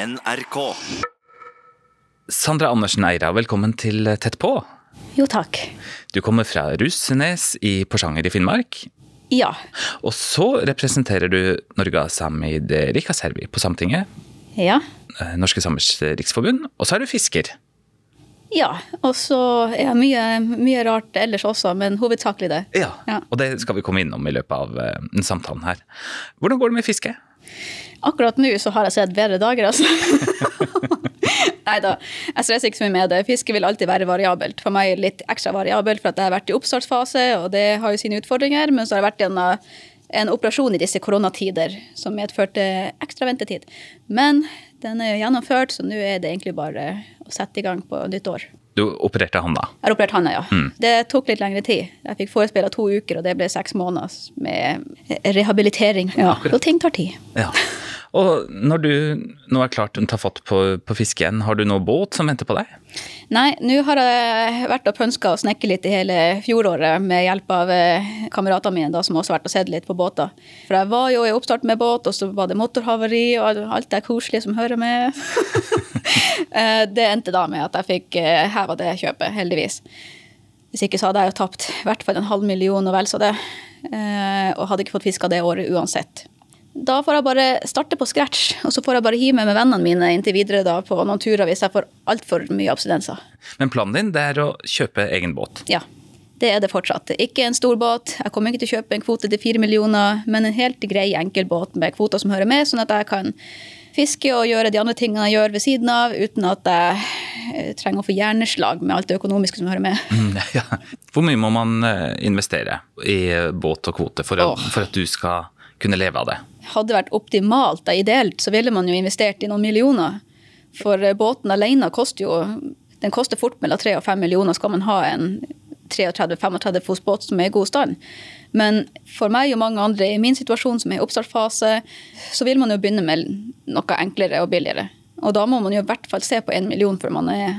NRK. Sandra Andersen Eira, velkommen til Tett på. Jo, takk. Du kommer fra Russenes i Porsanger i Finnmark. Ja. Og så representerer du Norga Samid Rikaservi på Samtinget, Ja. eh, Norske Samers Riksforbund, og så er du fisker. Ja. Og så er jeg mye, mye rart ellers også, men hovedsakelig det. Ja. Ja. Og det skal vi komme innom i løpet av eh, samtalen her. Hvordan går det med fiske? Akkurat nå så har jeg sett bedre dager, altså. Nei da, jeg stresser ikke så mye med det. Fiske vil alltid være variabelt. For meg litt ekstra variabelt, for at jeg har vært i oppstartsfase, og det har jo sine utfordringer. Men så har jeg vært en, en operasjon i disse koronatider som medførte ekstra ventetid. Men den er jo gjennomført, så nå er det egentlig bare å sette i gang på nytt år. Du opererte handa. Jeg har operert handa, ja. Det tok litt lengre tid. Jeg fikk forespeila to uker, og det ble seks måneder med rehabilitering. Ja, Så ting tar tid. Ja. Og når du nå er klart å ta fatt på, på fiske igjen, har du noe båt som venter på deg? Nei, nå har jeg vært og pønska og snekket litt i hele fjoråret med hjelp av eh, kameratene mine da, som også har vært og sett litt på båter. For jeg var jo i oppstart med båt, og så var det motorhavari og alt det koselige som hører med. Eh, det endte da med at jeg fikk eh, heva det kjøpet, heldigvis. Hvis ikke så hadde jeg jo tapt i hvert fall en halv million og vel så det. Og hadde ikke fått fiska det året uansett. Da får jeg bare starte på scratch, og så får jeg bare hive meg med vennene mine inntil videre da på noen turer hvis jeg får altfor mye abstinenser. Men planen din det er å kjøpe egen båt. Ja, det er det fortsatt. Ikke en stor båt. Jeg kommer ikke til å kjøpe en kvote til fire millioner, men en helt grei, enkel båt med kvoter som hører med, sånn at jeg kan fiske og gjøre de andre tingene jeg gjør ved siden av, uten at jeg eh, trenger å få hjerneslag med alt det økonomiske som hører med. Mm, Ja. Hvor mye må man eh, investere i båt og kvote for, at, oh. for at du skal kunne leve av det? Hadde det vært optimalt, og ideelt, så ville man jo investert i noen millioner. For eh, båten alene koster jo Den koster fort mellom 3 og 5 millioner skal man ha en 33-35 fots båt som er i god stand. Men for meg og mange andre i min situasjon som er i oppstartsfase, så vil man jo begynne med noe enklere og billigere. Og da må man jo i hvert fall se på en million før man er,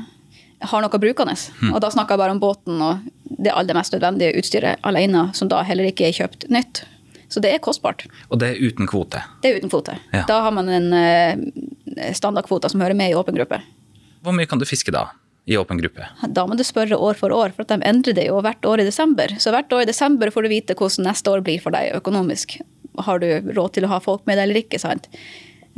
har noe brukende. Og da snakker jeg bare om båten og det aller mest nødvendige utstyret alene, som da heller ikke er kjøpt nytt. Så det er kostbart. Og det er uten kvote. Det er uten kvote. Ja. Da har man en eh, standardkvote som hører med i åpen gruppe. Hvor mye kan du fiske da, i åpen gruppe? Da må du spørre år for år, for at de endrer det jo hvert år i desember. Så hvert år i desember får du vite hvordan neste år blir for deg økonomisk. Har du råd til å ha folk med deg eller ikke, sant?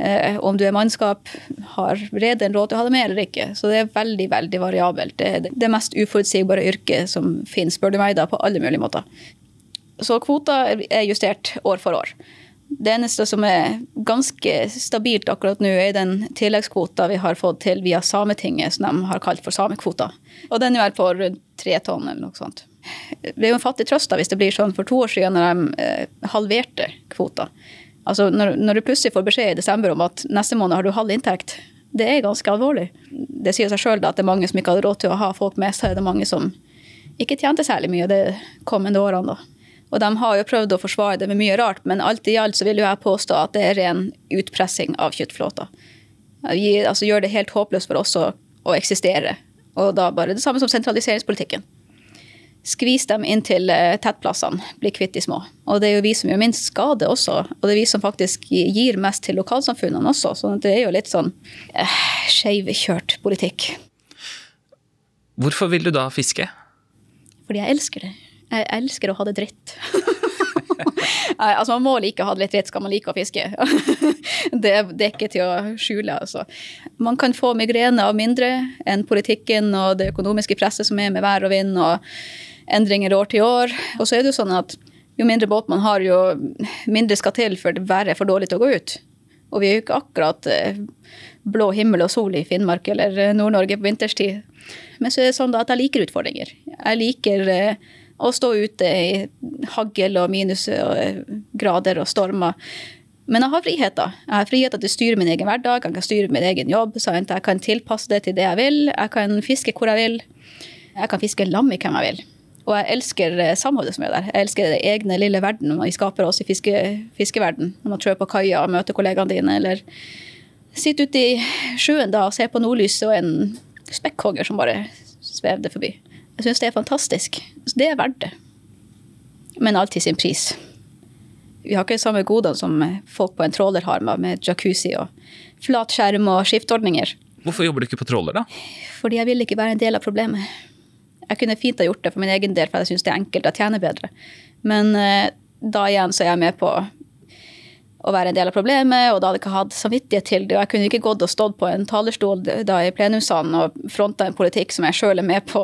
Eh, om du er mannskap, har rederen råd til å ha deg med eller ikke. Så det er veldig, veldig variabelt. Det er det mest uforutsigbare yrket som finnes, spør du meg da, på alle mulige måter. Så kvota er justert år for år. Det eneste som er ganske stabilt akkurat nå, er den tilleggskvota vi har fått til via Sametinget, som de har kalt for samekvota. Og den er på rundt tre tonn eller noe sånt. Det er jo en fattig trøst da, hvis det blir sånn for to år siden når de eh, halverte kvota. Altså når, når du plutselig får beskjed i desember om at neste måned har du halv inntekt, det er ganske alvorlig. Det sier seg sjøl at det er mange som ikke hadde råd til å ha folk med seg. Det er mange som ikke tjente særlig mye de kommende årene. da. Og de har jo prøvd å forsvare det med mye rart, men alt i alt så vil jo jeg påstå at det er ren utpressing av kjøttflåta. Vi Altså gjør det helt håpløst for oss å, å eksistere. Og da bare det samme som sentraliseringspolitikken. Skvis dem inn til eh, tettplassene, bli kvitt de små. Og det er jo vi som gjør minst skade også, og det er vi som faktisk gir mest til lokalsamfunnene også. Så det er jo litt sånn eh, skeivkjørt politikk. Hvorfor vil du da fiske? Fordi jeg elsker det. Jeg elsker å ha det dritt. Nei, altså Man må like å ha det litt dritt, skal man like å fiske. det, det er ikke til å skjule, altså. Man kan få migrene av mindre enn politikken og det økonomiske presset som er med vær og vind og endringer år til år. Og så er det jo sånn at jo mindre båt man har, jo mindre skal til for været er for dårlig til å gå ut. Og vi er jo ikke akkurat eh, blå himmel og sol i Finnmark eller Nord-Norge på vinterstid. Men så er det sånn da at jeg liker utfordringer. Jeg liker eh, å stå ute i hagl og minusgrader og stormer. Men jeg har friheter. Jeg har friheter til å styre min egen hverdag, jeg kan styre min egen jobb. Sant? Jeg kan tilpasse det til det jeg vil. Jeg kan fiske hvor jeg vil. Jeg kan fiske lam i hvem jeg vil. Og jeg elsker eh, samholdet som er der. Jeg elsker det egne lille verden vi skaper oss i fiske, fiskeverden. Når man trør på kaia og møter kollegaene dine, eller sitter ute i sjøen da og ser på nordlyset og en spekkhogger som bare svevde forbi. Jeg syns det er fantastisk. Så det er verdt det. Men alt til sin pris. Vi har ikke de samme godene som folk på en tråler har, med, med jacuzzi og flat skjerm og skiftordninger. Hvorfor jobber du ikke på tråler, da? Fordi jeg vil ikke være en del av problemet. Jeg kunne fint ha gjort det for min egen del, for jeg syns det er enkelt, jeg tjener bedre. Men eh, da igjen så er jeg med på å være en del av problemet, og da hadde jeg ikke hatt samvittighet til det. Og jeg kunne ikke gått og stått på en talerstol da i plenumssalen og fronta en politikk som jeg sjøl er med på.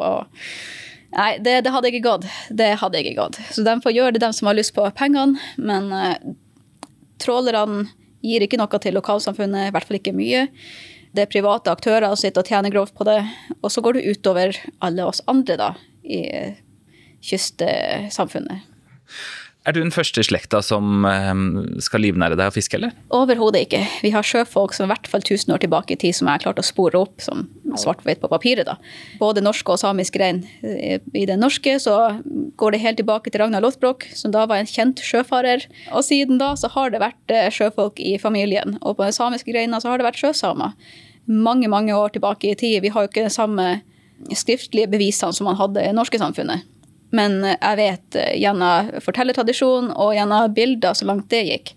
Nei, det, det, hadde ikke gått. Det hadde ikke gått. Så de får gjøre det, de som har lyst på pengene. Men uh, trålerne gir ikke noe til lokalsamfunnet, i hvert fall ikke mye. Det er private aktører som sitter og tjener grovt på det. Og så går det utover alle oss andre da, i kystsamfunnet. Er du den første i slekta som ehm, skal livnære deg av fiske, eller? Overhodet ikke. Vi har sjøfolk som i hvert fall 1000 år tilbake i tid som jeg har klart å spore opp som svart på papiret. da. Både norsk og samisk rein. I den norske så går det helt tilbake til Ragnar Lothbrok, som da var en kjent sjøfarer. Og siden da så har det vært eh, sjøfolk i familien. Og på den samiske greina så har det vært sjøsamer. Mange, mange år tilbake i tid. Vi har jo ikke de samme skriftlige bevisene som man hadde i det norske samfunnet. Men jeg vet eh, gjennom fortellertradisjon og gjennom bilder, så langt det gikk,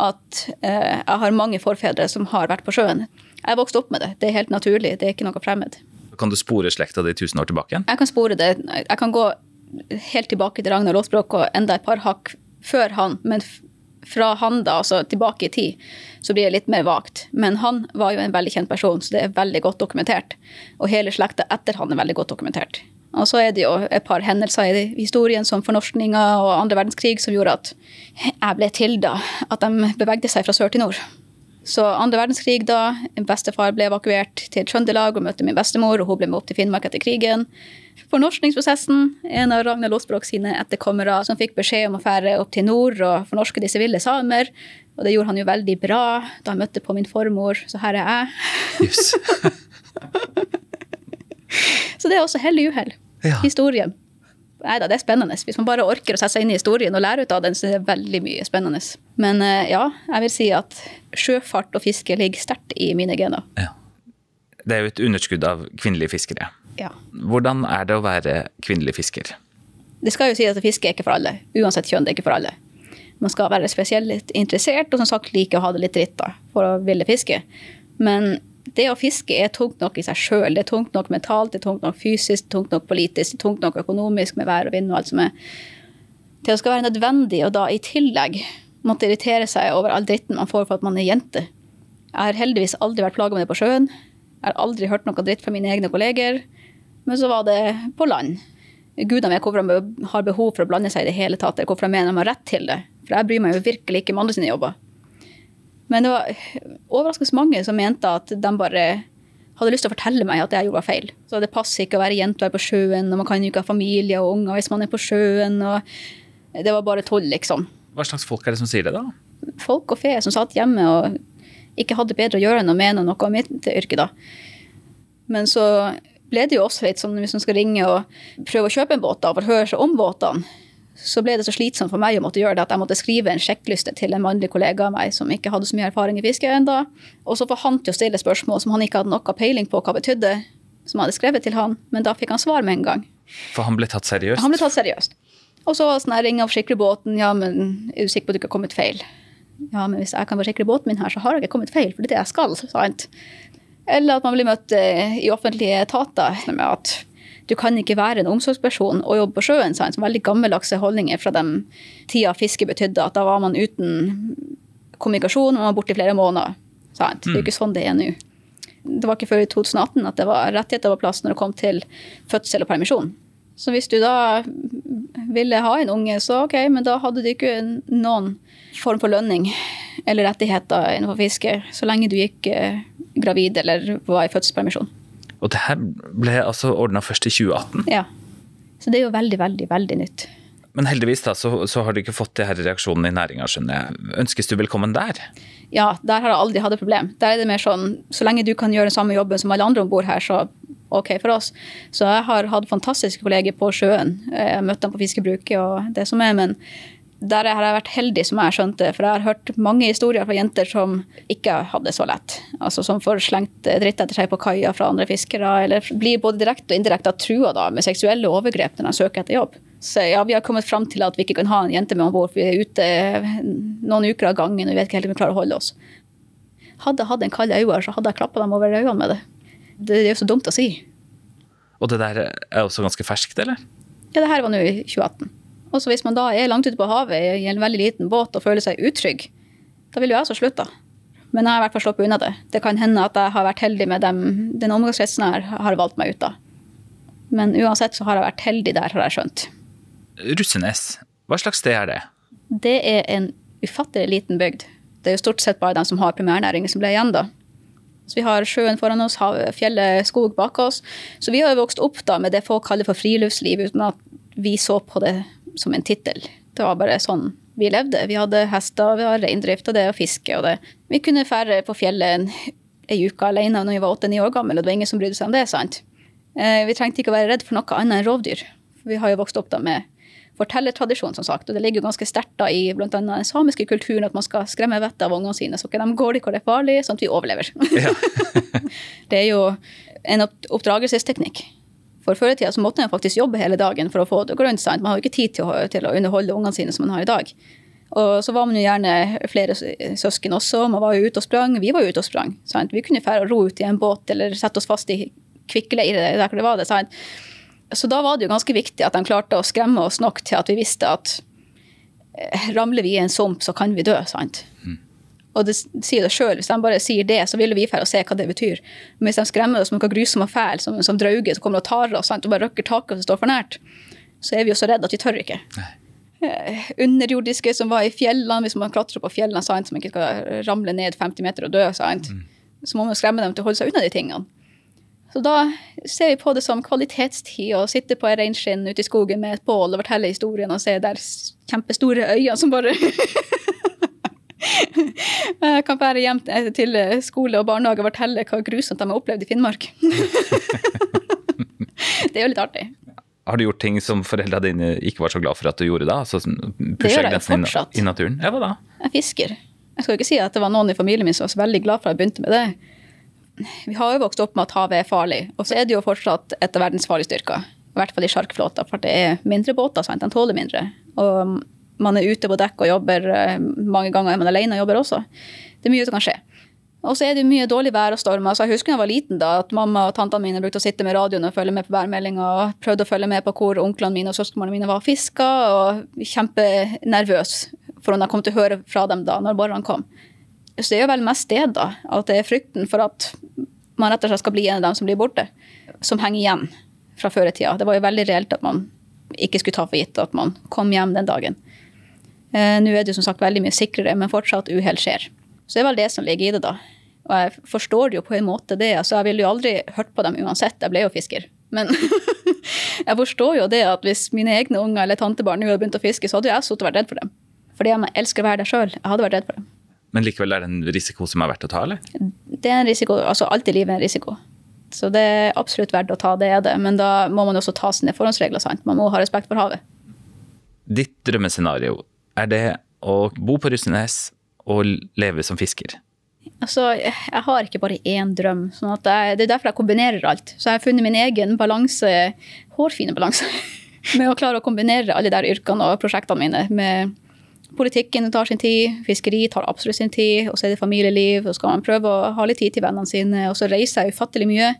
at eh, jeg har mange forfedre som har vært på sjøen. Jeg vokste opp med det. Det er helt naturlig. Det er ikke noe fremmed. Kan du spore slekta di tusen år tilbake? igjen? Jeg kan spore det. Jeg kan gå helt tilbake til Ragnar Lothbrok og enda et par hakk før han. Men fra han da, altså tilbake i tid, så blir det litt mer vagt. Men han var jo en veldig kjent person, så det er veldig godt dokumentert. Og hele slekta etter han er veldig godt dokumentert. Og så er det jo et par hendelser i historien som fornorskninga og andre verdenskrig som gjorde at jeg ble til da. At de bevegde seg fra sør til nord. Så andre verdenskrig da, bestefar ble evakuert til Trøndelag og møtte min bestemor, og hun ble med opp til Finnmark etter krigen. Fornorskningsprosessen, en av Ragnar Losbrok sine etterkommere som fikk beskjed om å fære opp til nord og fornorske disse ville samer. Og det gjorde han jo veldig bra da han møtte på min formor, så her er jeg. Yes. Så det er også hell i uhell. Ja. Historien. Nei da, det er spennende. Hvis man bare orker å sette seg inn i historien og lære ut av den, så er det veldig mye spennende. Men eh, ja, jeg vil si at sjøfart og fiske ligger sterkt i mine gener. Ja. Det er jo et underskudd av kvinnelige fiskere. Ja. Hvordan er det å være kvinnelig fisker? Det skal jo si at fiske er ikke for alle. Uansett kjønn, det er ikke for alle. Man skal være spesielt interessert og som sagt like å ha det litt dritt da, for å ville fiske. Men det å fiske er tungt nok i seg sjøl. Det er tungt nok mentalt, det er tungt nok fysisk, det er tungt nok politisk, det er tungt nok økonomisk med vær og vind og alt som er. Å skal være nødvendig, og da i tillegg måtte irritere seg over all dritten man får for at man er jente. Jeg har heldigvis aldri vært plaga med det på sjøen. Jeg har aldri hørt noe dritt fra mine egne kolleger. Men så var det på land. Gudene vet hvorfor de har behov for å blande seg i det hele tatt, eller hvorfor de mener de har rett til det. For jeg bryr meg jo virkelig ikke om andre sine jobber. Men det var overraskende mange som mente at de bare hadde lyst til å fortelle meg at jeg gjorde feil. Så det passer ikke å være jente og være på sjøen, og man kan jo ikke ha familie og unger hvis man er på sjøen. og Det var bare tull, liksom. Hva slags folk er det som sier det, da? Folk og fe som satt hjemme og ikke hadde bedre å gjøre enn å mene noe om mitt yrke, da. Men så ble det jo også litt sånn hvis man skal ringe og prøve å kjøpe en båt da, for å høre seg om båtene, så ble det så slitsomt for meg å måtte gjøre det at jeg måtte skrive en sjekkliste til en mannlig kollega av meg som ikke hadde så mye erfaring i fiske ennå. Og så får han til å stille spørsmål som han ikke hadde noe peiling på hva betydde, som jeg hadde skrevet til han, men da fikk han svar med en gang. For han ble tatt seriøst? Han ble tatt seriøst. Og så sånn jeg ringer og forsikrer båten, ja, men er du sikker på at du ikke har kommet feil? Ja, men hvis jeg kan forsikre båten min her, så har jeg ikke kommet feil, for det er det jeg skal. sant? Eller at man blir møtt eh, i offentlige etater med at du kan ikke være en omsorgsperson og jobbe på sjøen. Sant? Veldig gammeldagse holdninger fra den tida fiske betydde at da var man uten kommunikasjon og man var borte i flere måneder. Sant? Det er jo ikke sånn det er nå. Det var ikke før i 2018 at det var rettigheter på plass når det kom til fødsel og permisjon. Så hvis du da ville ha en unge, så ok, men da hadde du ikke noen form for lønning eller rettigheter innenfor fiske så lenge du gikk eh, gravid eller var i fødselspermisjon. Og det her ble altså ordna først i 2018? Ja. Så det er jo veldig, veldig, veldig nytt. Men heldigvis da, så, så har du ikke fått de her reaksjonene i næringa, skjønner jeg. Ønskes du velkommen der? Ja, der har jeg aldri hatt et problem. Der er det mer sånn, så lenge du kan gjøre den samme jobben som alle andre om bord her, så ok for oss. Så jeg har hatt fantastiske kolleger på sjøen. Jeg har møtt dem på fiskebruket og det som er, men der har jeg vært heldig, som jeg har skjønt det. For jeg har hørt mange historier fra jenter som ikke hadde det så lett. Altså Som får slengt dritt etter seg på kaia fra andre fiskere, eller blir både direkte og indirekte trua da, med seksuelle overgrep når de søker etter jobb. Så ja, vi har kommet fram til at vi ikke kan ha en jente med om bord. Vi er ute noen uker av gangen og vi vet ikke helt om vi klarer å holde oss. Hadde jeg hatt en kald øye, så hadde jeg klappa dem over øynene med det. Det er jo så dumt å si. Og det der er også ganske ferskt, eller? Ja, det her var nå i 2018. Og så hvis man da er langt ute på havet i en veldig liten båt og føler seg utrygg, da vil jo jeg også slutte. Men jeg har i hvert fall sluppet unna det. Det kan hende at jeg har vært heldig med dem. Den omgangskretsen her har valgt meg ut av. Men uansett så har jeg vært heldig der, har jeg skjønt. Russenes, hva slags sted er det? Det er en ufattelig liten bygd. Det er jo stort sett bare de som har primærnæring som ble igjen da. Så vi har sjøen foran oss, fjellet, skog bak oss. Så vi har jo vokst opp da med det folk kaller for friluftsliv, uten at vi så på det som en tittel. Det var bare sånn vi levde. Vi hadde hester, vi hadde reindrift og det og fiske og det. Vi kunne fære på fjellet en, en uke alene når vi var åtte-ni år gamle, og det var ingen som brydde seg om det. sant? Eh, vi trengte ikke å være redd for noe annet enn rovdyr. Vi har jo vokst opp da med fortellertradisjon, som sagt. Og det ligger jo ganske sterkt da i bl.a. den samiske kulturen at man skal skremme vettet av ungene sine, så ikke de går dit hvor det er farlig, sånn at vi overlever. Ja. det er jo en oppdragelsesteknikk. For før i tida så måtte en faktisk jobbe hele dagen for å få det grønt. Sant? Man har jo ikke tid til å, til å underholde ungene sine som man har i dag. Og så var man jo gjerne flere søsken også. Man var jo ute og sprang. Vi var jo ute og sprang. Sant? Vi kunne fære og ro ut i en båt eller sette oss fast i kvikkleire der hvor det var det. Sant? Så da var det jo ganske viktig at de klarte å skremme oss nok til at vi visste at eh, ramler vi i en sump, så kan vi dø. sant? Mm. Og det sier det sjøl. Hvis de bare sier det, så vil vi dra og se hva det betyr. Men hvis de skremmer oss med noe grusomt og fælt, som, som drauger som kommer og tar oss sant, og bare røkker taket og står for nært, så er vi jo så redde at vi tør ikke. Eh, underjordiske som var i fjellene, hvis man klatrer på fjellene, sant, som ikke skal ramle ned 50 meter og dø, sant, mm. så må man skremme dem til å holde seg unna de tingene. Så da ser vi på det som kvalitetstid å sitte på ei reinskinn ute i skogen med et bål og fortelle historien og se der kjempestore øyne som bare Jeg kan være hjem til skole og barnehage og fortelle hva grusomt de har opplevd i Finnmark. det er jo litt artig. Har du gjort ting som foreldrene dine ikke var så glad for at du gjorde da? Altså, det gjør jeg fortsatt. I, naturen? Ja, hva da? Jeg fisker. Jeg skal ikke si at det var noen i familien min som var så veldig glad for at jeg begynte med det. Vi har jo vokst opp med at havet er farlig, og så er det jo fortsatt et av verdens farlige styrker. I hvert fall i sjarkflåta, for det er mindre båter, sant? de tåler mindre. Og man er ute på dekk og jobber. Eh, mange ganger er man alene og jobber også. Det er mye som kan skje. Og så er det mye dårlig vær og stormer. Så jeg husker da jeg var liten da, at mamma og tantene mine brukte å sitte med radioen og følge med på værmeldinga og prøvde å følge med på hvor onklene mine og søsknene mine var og fiska, og kjempenervøs for om jeg kom til å høre fra dem da når morgenen kom. Så det er jo vel mest det, da. At det er frykten for at man rett og slett skal bli en av dem som blir borte, som henger igjen fra før i tida. Det var jo veldig reelt at man ikke skulle ta for gitt at man kom hjem den dagen. Eh, nå er det som sagt veldig mye sikrere, men fortsatt uhell skjer. Så det er vel det som ligger i det, da. Og jeg forstår det jo på en måte det. altså Jeg ville jo aldri hørt på dem uansett, jeg ble jo fisker. Men jeg forstår jo det at hvis mine egne unger eller tantebarn nå hadde begynt å fiske, så hadde jeg sittet og vært redd for dem. Fordi jeg elsker å være der sjøl. Jeg hadde vært redd for dem. Men likevel er det en risiko som er verdt å ta, eller? Det er en risiko. Altså alt i livet er en risiko. Så det er absolutt verdt å ta, det er det. Men da må man også ta sine forhåndsregler. sant? Man må ha respekt for havet. Ditt drømmescenario, er det å bo på Russenes og leve som fisker? Altså, jeg har ikke bare én drøm. sånn jeg, Det er derfor jeg kombinerer alt. Så jeg har funnet min egen balanse, hårfine balanse, med å klare å kombinere alle de yrkene og prosjektene mine. med Politikken tar sin tid, fiskeri tar absolutt sin tid, og så er det familieliv. og Så skal man prøve å ha litt tid til vennene sine. Og så reiser jeg ufattelig mye.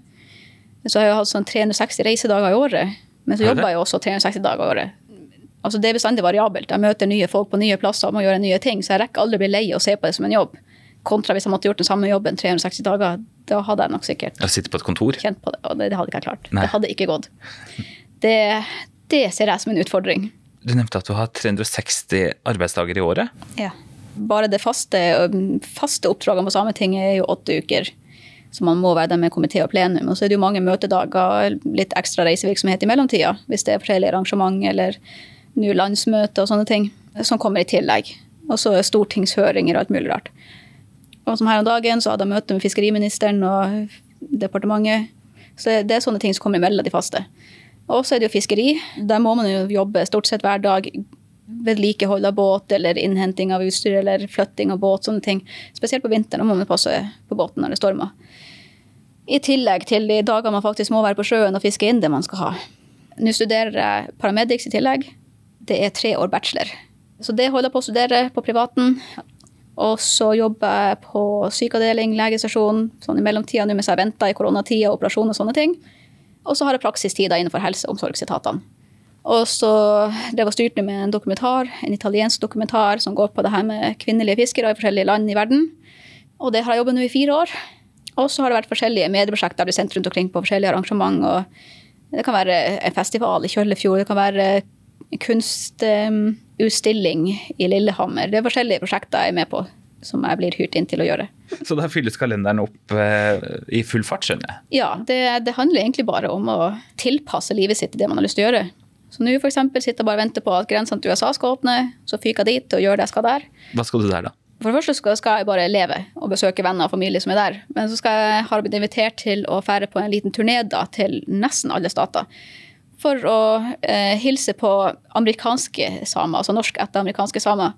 Så har jeg hatt sånn 360 reisedager i året. Men så jobber jeg også 360 dager i året. Altså Det er bestandig variabelt. Jeg møter nye folk på nye plasser og må gjøre nye ting, så jeg rekker aldri å bli lei og se på det som en jobb. Kontra hvis jeg måtte gjort den samme jobben 360 dager. Da hadde jeg nok sikkert Sitte på et kontor? Kjent på det, og det, det hadde ikke jeg klart. Nei. Det hadde ikke gått. Det, det ser jeg som en utfordring. Du nevnte at du har 360 arbeidsdager i året? Ja. Bare det faste, faste oppdragene på Sametinget er jo åtte uker. Så man må være der med komité og plenum. Og så er det jo mange møtedager, litt ekstra reisevirksomhet i mellomtida. Hvis det er forskjellige arrangement eller nå landsmøte og sånne ting som kommer i tillegg. Og så stortingshøringer og alt mulig rart. Og som her om dagen så hadde jeg møte med fiskeriministeren og departementet. Så det er sånne ting som kommer imellom de faste. Og så er det jo fiskeri. Der må man jo jobbe stort sett hver dag. Vedlikehold av båt eller innhenting av utstyr eller flytting av båt. sånne ting. Spesielt på vinteren må man passe på båten når det stormer. I tillegg til de dager man faktisk må være på sjøen og fiske inn det man skal ha. Nå studerer jeg paramedics i tillegg det er tre år bachelor. Så det holder jeg på å studere på privaten. Og så jobber jeg på sykeavdeling, legestasjon, sånn i mellomtida nå mens jeg venter i koronatida, operasjon og sånne ting. Og så har jeg praksistida innenfor helse- og omsorgsetatene. Og så drev var styrt med en dokumentar, en italiensk dokumentar som går på det her med kvinnelige fiskere i forskjellige land i verden. Og det har jeg jobbet nå i fire år. Og så har det vært forskjellige medieprosjekter jeg du sendt rundt omkring på forskjellige arrangement. og Det kan være en festival i Kjøllefjord, det kan være kunstutstilling i Lillehammer. Det er forskjellige prosjekter jeg er med på som jeg blir hyrt inn til å gjøre. Så da fylles kalenderen opp eh, i full fart, skjønner jeg? Ja, det, det, handler egentlig bare om å tilpasse livet sitt til det man har lyst til å gjøre. Så nå f.eks. sitter jeg bare og venter på at grensene til USA skal åpne, så fyker jeg dit og gjør det jeg skal der. Hva skal du der, da? For det første skal, skal jeg bare leve og besøke venner og familie som er der. Men så jeg ha blitt invitert til å fære på en liten turné da, til nesten alle stater. For å eh, hilse på amerikanske samer, altså norsk etter amerikanske samer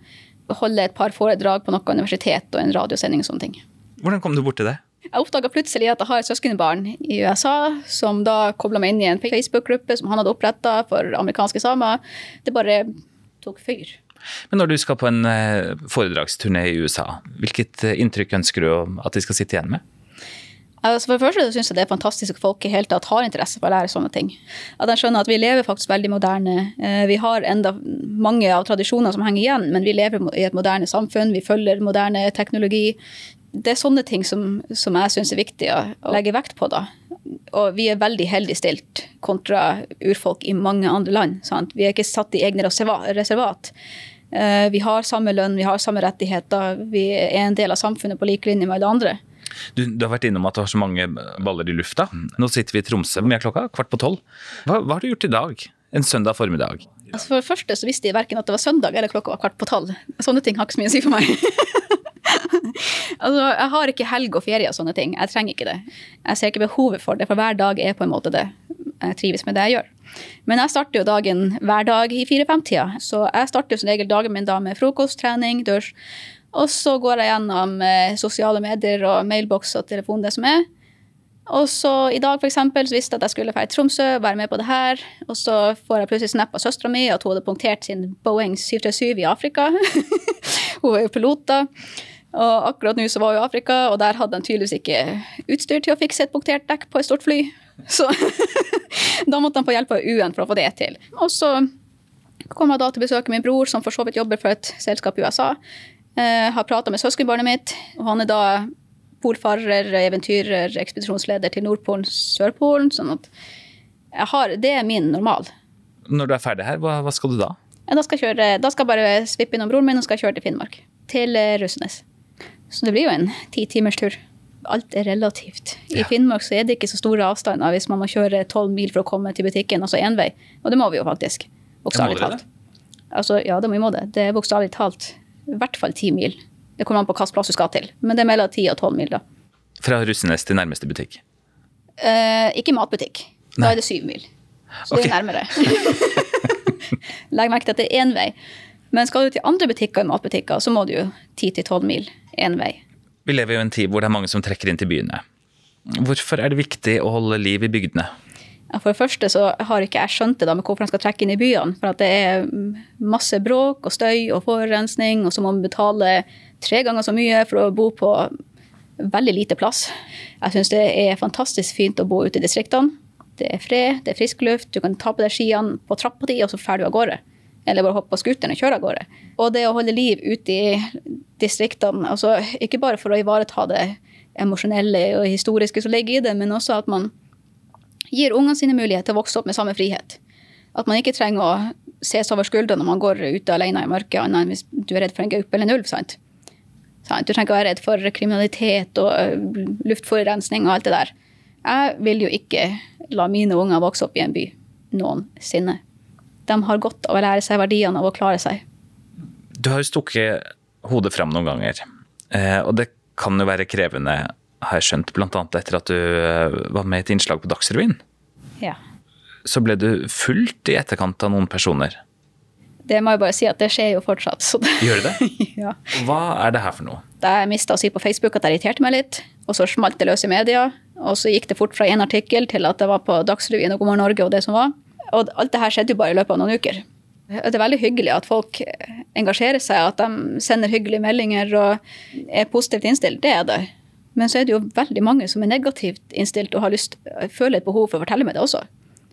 holde et par foredrag på noe universitet og en radiosending og sånne ting. Hvordan kom du bort til det? Jeg oppdaga plutselig at jeg har et søskenbarn i USA som da kobla meg inn i en Facebook-gruppe som han hadde oppretta for amerikanske samer. Det bare tok fyr. Men når du skal på en eh, foredragsturné i USA, hvilket eh, inntrykk ønsker du at de skal sitte igjen med? Altså for det første syns jeg det er fantastisk at folk i hele tatt har interesse for å lære sånne ting. At de skjønner at vi lever faktisk veldig moderne. Eh, vi har enda mange av tradisjonene som henger igjen, men vi lever i et moderne samfunn. Vi følger moderne teknologi. Det er sånne ting som, som jeg syns er viktig å legge vekt på. da. Og vi er veldig heldig stilt kontra urfolk i mange andre land. Sant? Vi er ikke satt i egne reservat. Eh, vi har samme lønn, vi har samme rettigheter. Vi er en del av samfunnet på lik linje med alle andre. Du, du, har vært innom at du har så mange baller i lufta. Nå sitter vi i Tromsø. Hvor mye er klokka? Kvart på tolv. Hva, hva, har du gjort i dag? En søndag formiddag? Altså for det første så visste jeg verken at det var søndag eller klokka var kvart på tolv. Sånne ting har ikke så mye å si for meg. altså, Jeg har ikke helg og ferie og sånne ting. Jeg trenger ikke det. Jeg ser ikke behovet for det, for hver dag er på en måte det. Jeg trives med det jeg gjør. Men jeg starter jo dagen hver dag i fire-fem-tida. Så jeg starter jo som regel dagen min da med frokost, trening, dusj. Og så går jeg gjennom eh, sosiale medier og mailboks og telefon, det som er. Og så i dag for eksempel, så visste jeg at jeg skulle dra til Tromsø, være med på det her. Og så får jeg plutselig snap av søstera mi at hun hadde punktert sin Boeing 737 i Afrika. hun er jo pilot, da. Og akkurat nå så var hun i Afrika, og der hadde de tydeligvis ikke utstyr til å fikse et punktert dekk på et stort fly. Så da måtte de få hjelp av UN for å få det til. Og så kom jeg da til å besøke min bror, som for så vidt jobber for et selskap i USA. Jeg eh, har prata med søskenbarnet mitt, og han er da polfarer, eventyrer, ekspedisjonsleder til Nordpolen, Sørpolen. sånn at har, Det er min normal. Når du er ferdig her, hva, hva skal du da? Ja, da, skal jeg kjøre, da skal jeg bare svippe innom broren min og skal kjøre til Finnmark. Til eh, Russenes. Så det blir jo en ti timers tur. Alt er relativt. I ja. Finnmark så er det ikke så store avstander hvis man må kjøre tolv mil for å komme til butikken, altså én vei. Og det må vi jo faktisk. Bokstavelig talt. Altså, ja, det må vi må det. Det er bokstavelig talt i hvert fall ti mil. Det kommer an på hvilken plass du skal til. Men det er mellom ti og tolv mil, da. Fra Russenes til nærmeste butikk? Eh, ikke matbutikk. Da Nei. er det syv mil. Så okay. det er nærmere. Legg merke til at det er én vei. Men skal du til andre butikker enn matbutikker, så må du jo ti til tolv mil én vei. Vi lever jo i en tid hvor det er mange som trekker inn til byene. Hvorfor er det viktig å holde liv i bygdene? For det første så har ikke jeg skjønt det da med hvorfor han skal trekke inn i byene. For at det er masse bråk og støy og forurensning, og så må man betale tre ganger så mye for å bo på veldig lite plass. Jeg syns det er fantastisk fint å bo ute i distriktene. Det er fred, det er frisk luft, du kan ta på deg skiene på trappa di, og så drar du av gårde. Eller bare hoppe på scooteren og kjøre av gårde. Og det å holde liv ute i distriktene, altså ikke bare for å ivareta det emosjonelle og historiske som ligger i det, men også at man gir ungene sine mulighet til å vokse opp med samme frihet. At man ikke trenger å ses over skuldra når man går ute alene i mørket, annet enn hvis du er redd for en gaupe eller en ulv. sant? Du trenger ikke å være redd for kriminalitet og øh, luftforurensning og alt det der. Jeg vil jo ikke la mine unger vokse opp i en by noensinne. De har godt av å lære seg verdiene av å klare seg. Du har jo stukket hodet fram noen ganger, eh, og det kan jo være krevende har jeg skjønt, bl.a. etter at du eh, var med i et innslag på Dagsrevyen. Ja. Så ble du fulgt i etterkant av noen personer. Det må jeg bare si at det skjer jo fortsatt. Det... Gjør det det? ja. Hva er det her for noe? Da jeg mista å si på Facebook at jeg irriterte meg litt, og så smalt det løs i media. Og så gikk det fort fra én artikkel til at det var på Dagsrevyen og God morgen Norge og det som var. Og alt det her skjedde jo bare i løpet av noen uker. Det er veldig hyggelig at folk engasjerer seg, at de sender hyggelige meldinger og er positivt innstilt. Det er det. Men så er det jo veldig mange som er negativt innstilt og har lyst, føler et behov for å fortelle meg det også.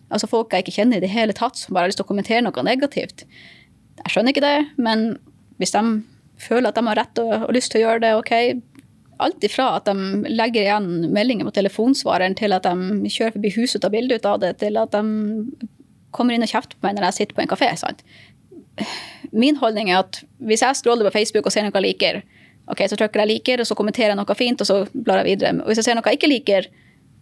Altså Folk jeg ikke kjenner i det hele tatt, som bare har lyst til å kommentere noe negativt. Jeg skjønner ikke det, men hvis de føler at de har rett og, og lyst til å gjøre det, OK. Alt ifra at de legger igjen meldinger på telefonsvareren, til at de kjører forbi huset og tar bilde ut av det, til at de kommer inn og kjefter på meg når jeg sitter på en kafé. sant? Min holdning er at hvis jeg scroller på Facebook og ser noe jeg liker, ok, så trykker jeg liker, og så kommenterer jeg noe fint, og så blar jeg videre. Og hvis jeg ser noe jeg ikke liker,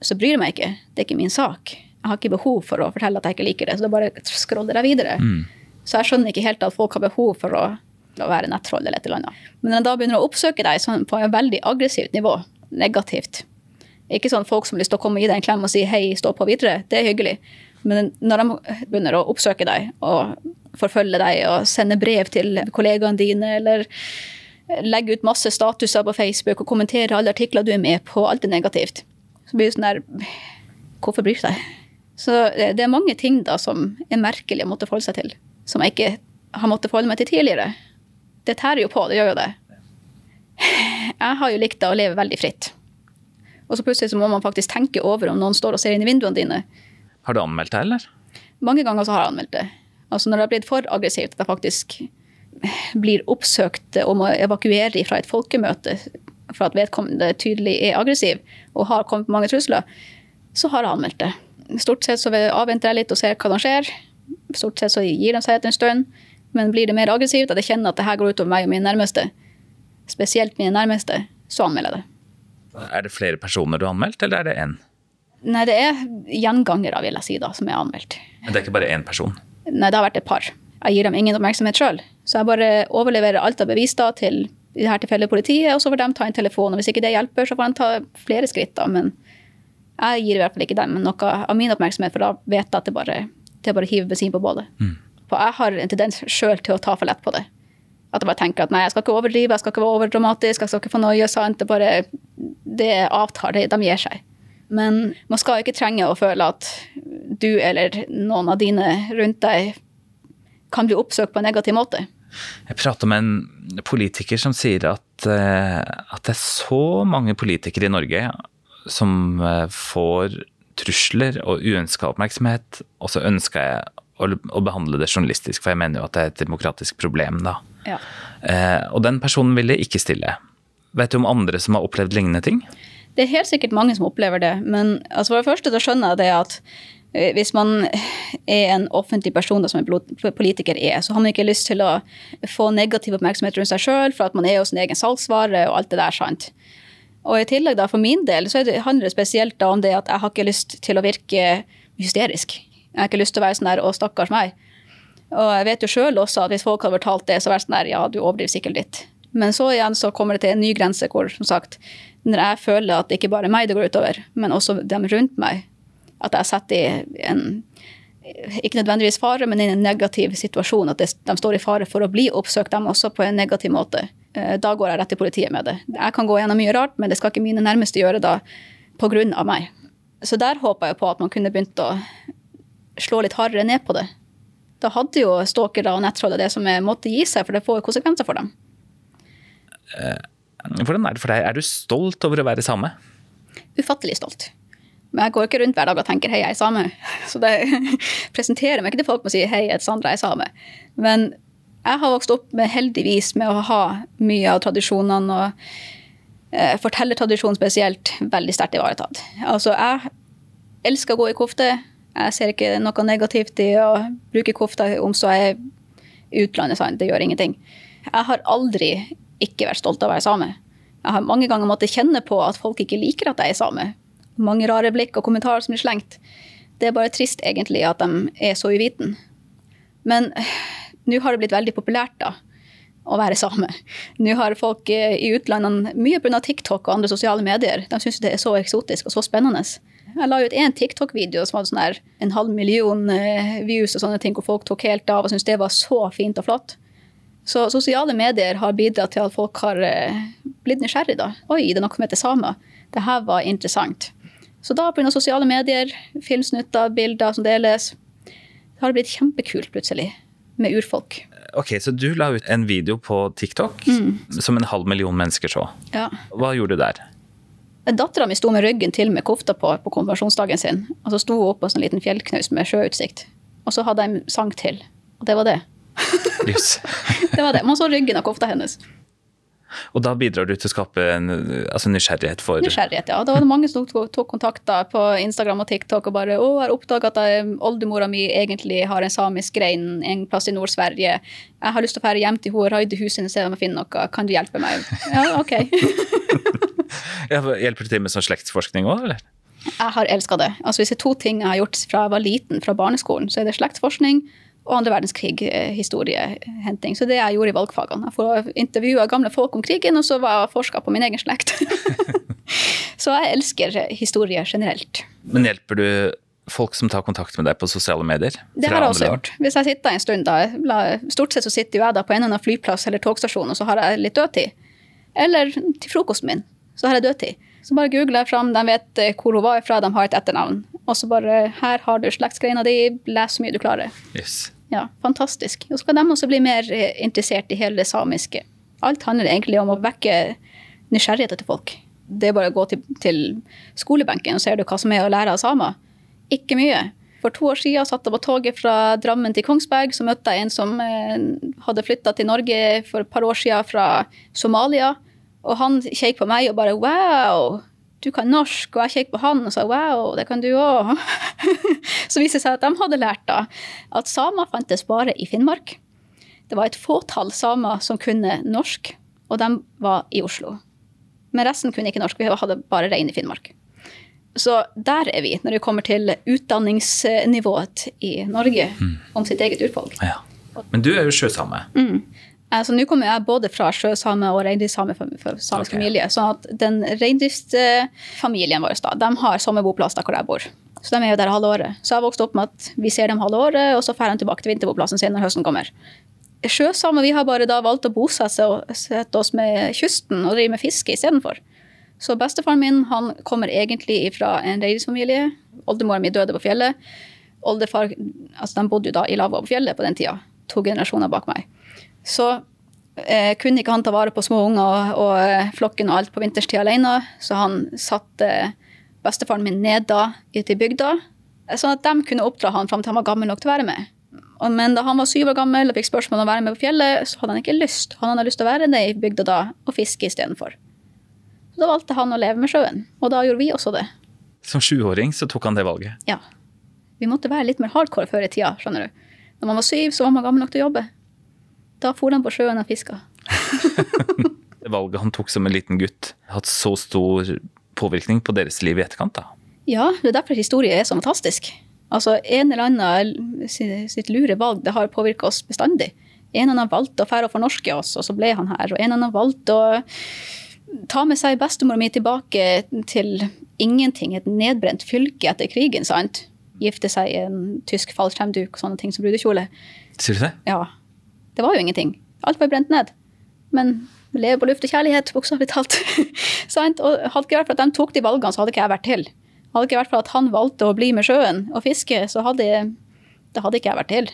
så bryr jeg meg ikke. Det er ikke min sak. Jeg har ikke behov for å fortelle at jeg ikke liker det, så da bare scroller jeg videre. Mm. Så jeg skjønner ikke helt at folk har behov for å, å være nettroll eller et eller annet. Men når jeg da begynner å oppsøke deg sånn på et veldig aggressivt nivå, negativt Ikke sånn folk som har lyst til å komme og gi deg en klem og si hei, stå på videre, det er hyggelig. Men når de begynner å oppsøke deg og forfølge deg og sende brev til kollegaene dine eller legge ut masse statuser på Facebook og kommentere alle artikler du er med på, alt er negativt, så blir det sånn der Hvorfor bryr deg? Så det er mange ting da som er merkelig å måtte forholde seg til, som jeg ikke har måttet forholde meg til tidligere. Det tærer jo på, det gjør jo det. Jeg har jo likt å leve veldig fritt. Og så plutselig så må man faktisk tenke over om noen står og ser inn i vinduene dine. Har du anmeldt det, eller? Mange ganger så har jeg anmeldt det. Altså Når det har blitt for aggressivt at jeg faktisk blir oppsøkt om å evakuere fra et folkemøte for at vedkommende tydelig er aggressiv og har kommet med mange trusler, så har jeg anmeldt det. Stort sett så avventer jeg litt og ser hva som skjer. Stort sett så gir de seg etter en stund. Men blir det mer aggressivt, at jeg kjenner at det her går utover meg og mine nærmeste, spesielt mine nærmeste, så anmelder jeg det. Er det flere personer du har anmeldt, eller er det én? Nei, det er gjengangere, vil jeg si, da, som er anmeldt. Men det er ikke bare én person? Nei, det har vært et par. Jeg gir dem ingen oppmerksomhet sjøl. Så jeg bare overleverer alt av bevis da til i dette tilfellet politiet, og så får de ta en telefon. Og hvis ikke det hjelper, så får de ta flere skritt, da. Men jeg gir i hvert fall ikke dem noe av min oppmerksomhet, for da vet jeg at det bare, det bare hiver bensin på bålet. Mm. For jeg har en tendens sjøl til å ta for lett på det. At jeg bare tenker at nei, jeg skal ikke overdrive, jeg skal ikke være overdramatisk, jeg skal ikke få noe sant. Det bare Det avtar, det, de gir seg. Men man skal ikke trenge å føle at du eller noen av dine rundt deg kan bli oppsøkt på en negativ måte. Jeg prater med en politiker som sier at, eh, at det er så mange politikere i Norge som eh, får trusler og uønska oppmerksomhet, og så ønsker jeg å, behandle det journalistisk, for jeg mener jo at det er et demokratisk problem, da. Ja. Eh, og den personen ville ikke stille. Vet du om andre som har opplevd lignende ting? Det er helt sikkert mange som opplever det. Men altså for det første så skjønner jeg det at hvis man er en offentlig person som en politiker er, så har man ikke lyst til å få negativ oppmerksomhet rundt seg sjøl, for at man er jo sin egen salgsvare og alt det der, sant. Og i tillegg da, for min del så handler det spesielt da om det at jeg har ikke lyst til å virke hysterisk. Jeg har ikke lyst til å være sånn der 'å, stakkars meg'. Og jeg vet jo sjøl også at hvis folk hadde fortalt det, så var det sånn der 'ja, du overdriver sikkert litt'. Men så igjen så kommer det til en ny grense hvor som sagt, når jeg føler at det ikke bare er meg det går utover, men også dem rundt meg, at jeg setter i en ikke nødvendigvis fare, men i en negativ situasjon. At de står i fare for å bli oppsøkt, dem også på en negativ måte. Eh, da går jeg rett til politiet med det. Jeg kan gå gjennom mye rart, men det skal ikke mine nærmeste gjøre da pga. meg. Så der håper jeg på at man kunne begynt å slå litt hardere ned på det. Da hadde jo stalkere og nettroller det som måtte gi seg, for det får konsekvenser for dem. Uh hvordan er det for deg? Er du stolt over å være same? Ufattelig stolt. Men jeg går ikke rundt hver dag og tenker 'hei, jeg er same'. Så det presenterer meg ikke til folk med å si 'hei, jeg Sandra, jeg er same'. Men jeg har vokst opp med, heldigvis med å ha mye av tradisjonene og eh, fortellertradisjonen spesielt veldig sterkt ivaretatt. Altså, jeg elsker å gå i kofte. Jeg ser ikke noe negativt i å bruke kofta om så er i utlandet. Sant? Det gjør ingenting. Jeg har aldri ikke vært stolt av å være same. Jeg har mange ganger måttet kjenne på at folk ikke liker at jeg er same. Mange rare blikk og kommentarer som blir slengt. Det er bare trist egentlig at de er så uviten. Men nå har det blitt veldig populært da, å være same. Nå har folk eh, i utlandene, mye pga. TikTok og andre sosiale medier, de syns det er så eksotisk og så spennende. Jeg la ut én TikTok-video som hadde sånn en halv million eh, views og sånne ting, hvor folk tok helt av og syntes det var så fint og flott. Så sosiale medier har bidratt til at folk har eh, blitt nysgjerrig. da. Oi, det er noe som heter samer. Det her var interessant. Så da pga. sosiale medier, filmsnutter, bilder som deles, det har blitt kjempekult plutselig. med urfolk. Ok, Så du la ut en video på TikTok som en halv million mennesker så. Ja. Hva gjorde du der? Dattera mi sto med ryggen til med kofta på på konfirmasjonsdagen sin. Og så sto hun oppå en sånn liten fjellknaus med sjøutsikt. Og så hadde jeg en sang til. Og det var det. Yes. Det var det. Man så ryggen av kofta hennes. Og da bidrar du til å skape en altså nysgjerrighet for Nysgjerrighet, ja. Da var det mange som tok, kontakt på Instagram og TikTok og bare 'Å, har oppdaga at oldemora mi egentlig har en samisk grein en plass i Nord-Sverige. Jeg har lyst til å dra hjem til henne og raide huset hennes og finne noe. Kan du hjelpe meg?' Ja, OK. Hjelper du til med sånn slektsforskning òg, eller? Jeg har elska det. Altså Hvis det er to ting jeg har gjort fra jeg var liten, fra barneskolen, så er det slektsforskning og andre verdenskrig-historiehenting. Så det jeg gjorde i valgfagene. Jeg får intervjua gamle folk om krigen, og så var jeg forska på min egen slekt. så jeg elsker historie generelt. Men hjelper du folk som tar kontakt med deg på sosiale medier? Det har jeg også gjort. Hvis jeg sitter en stund da, Stort sett så sitter jo jeg da på en eller annen flyplass eller togstasjon, og så har jeg litt dødtid. Eller til frokosten min, så har jeg dødtid. Så bare googler jeg fram, de vet eh, hvor hun var ifra, de har et etternavn. Og så bare Her har du slektsgreina di, les så mye du klarer. Yes. Ja, fantastisk. Og så skal de også bli mer eh, interessert i hele det samiske. Alt handler egentlig om å vekke nysgjerrigheten til folk. Det er bare å gå til, til skolebenken og ser du hva som er å lære av samer. Ikke mye. For to år siden satt jeg på toget fra Drammen til Kongsberg, så møtte jeg en som eh, hadde flytta til Norge for et par år siden fra Somalia. Og han kjekk på meg og bare wow, du kan norsk. Og jeg kjekk på han og sa wow, det kan du òg. så viste det seg at de hadde lært da at samer fantes bare i Finnmark. Det var et fåtall samer som kunne norsk, og de var i Oslo. Men resten kunne ikke norsk. Vi hadde bare rein i Finnmark. Så der er vi når det kommer til utdanningsnivået i Norge om sitt eget urfolk. Ja. Men du er jo sjøsame. Altså, Nå kommer jeg både fra sjøsame og reindriftssame for, samisk Ok. familie. Så den reindriftsfamilien vår da, de har sommerboplass der hvor jeg bor. Så de er jo der halve året. Så jeg har vokst opp med at vi ser dem halve året, og så drar de tilbake til vinterboplassen sin når høsten kommer. Sjøsamer vi har bare da valgt å bosette og sette oss med kysten og drive med fiske istedenfor. Så bestefaren min han kommer egentlig fra en reindriftsfamilie. Oldemora mi døde på fjellet. Oldefar altså de bodde jo da i lavvo på fjellet på den tida. To generasjoner bak meg. Så eh, kunne ikke han ta vare på små unger og, og eh, flokken og alt på vinterstid alene, så han satte bestefaren min ned da i- til bygda, sånn at de kunne oppdra han fram til han var gammel nok til å være med. Men da han var syv år gammel og fikk spørsmål om å være med på fjellet, så hadde han ikke lyst. Han hadde lyst til å være nede i bygda da og fiske istedenfor. Så da valgte han å leve med sjøen, og da gjorde vi også det. Som sjuåring så tok han det valget. Ja. Vi måtte være litt mer hardcore før i tida, skjønner du. Når man var syv, så var man gammel nok til å jobbe. Da for han på sjøen og fiska. Det valget han tok som en liten gutt, hatt så stor påvirkning på deres liv i etterkant. da. Ja, det er derfor historie er så fantastisk. Altså, En eller annen sitt, lure valg det har påvirka oss bestandig. En eller annen valgte å fære og fornorske oss, og så ble han her. Og en eller annen valgte å ta med seg bestemora mi tilbake til ingenting, et nedbrent fylke etter krigen. sant? Gifte seg i en tysk fallskjermduk og sånne ting som brudekjole. Sier du det? Ja, det var jo ingenting. Alt var brent ned. Men vi lever på luft og kjærlighet, bokstavelig talt. Og hadde ikke vært for at de tok de valgene, så hadde ikke jeg vært til. Hadde ikke vært for at han valgte å bli med sjøen og fiske, så hadde, det hadde ikke jeg vært til.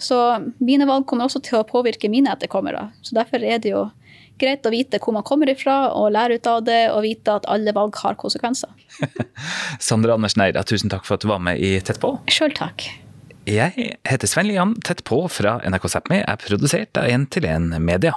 Så mine valg kommer også til å påvirke mine etterkommere. Så derfor er det jo greit å vite hvor man kommer ifra, og lære ut av det, og vite at alle valg har konsekvenser. Sandra Andersen Eida, tusen takk for at du var med i Tett på. Sjøl takk. Jeg heter Sven Lian. Tett på fra NRK Sápmi er produsert av 1 til 1 Media.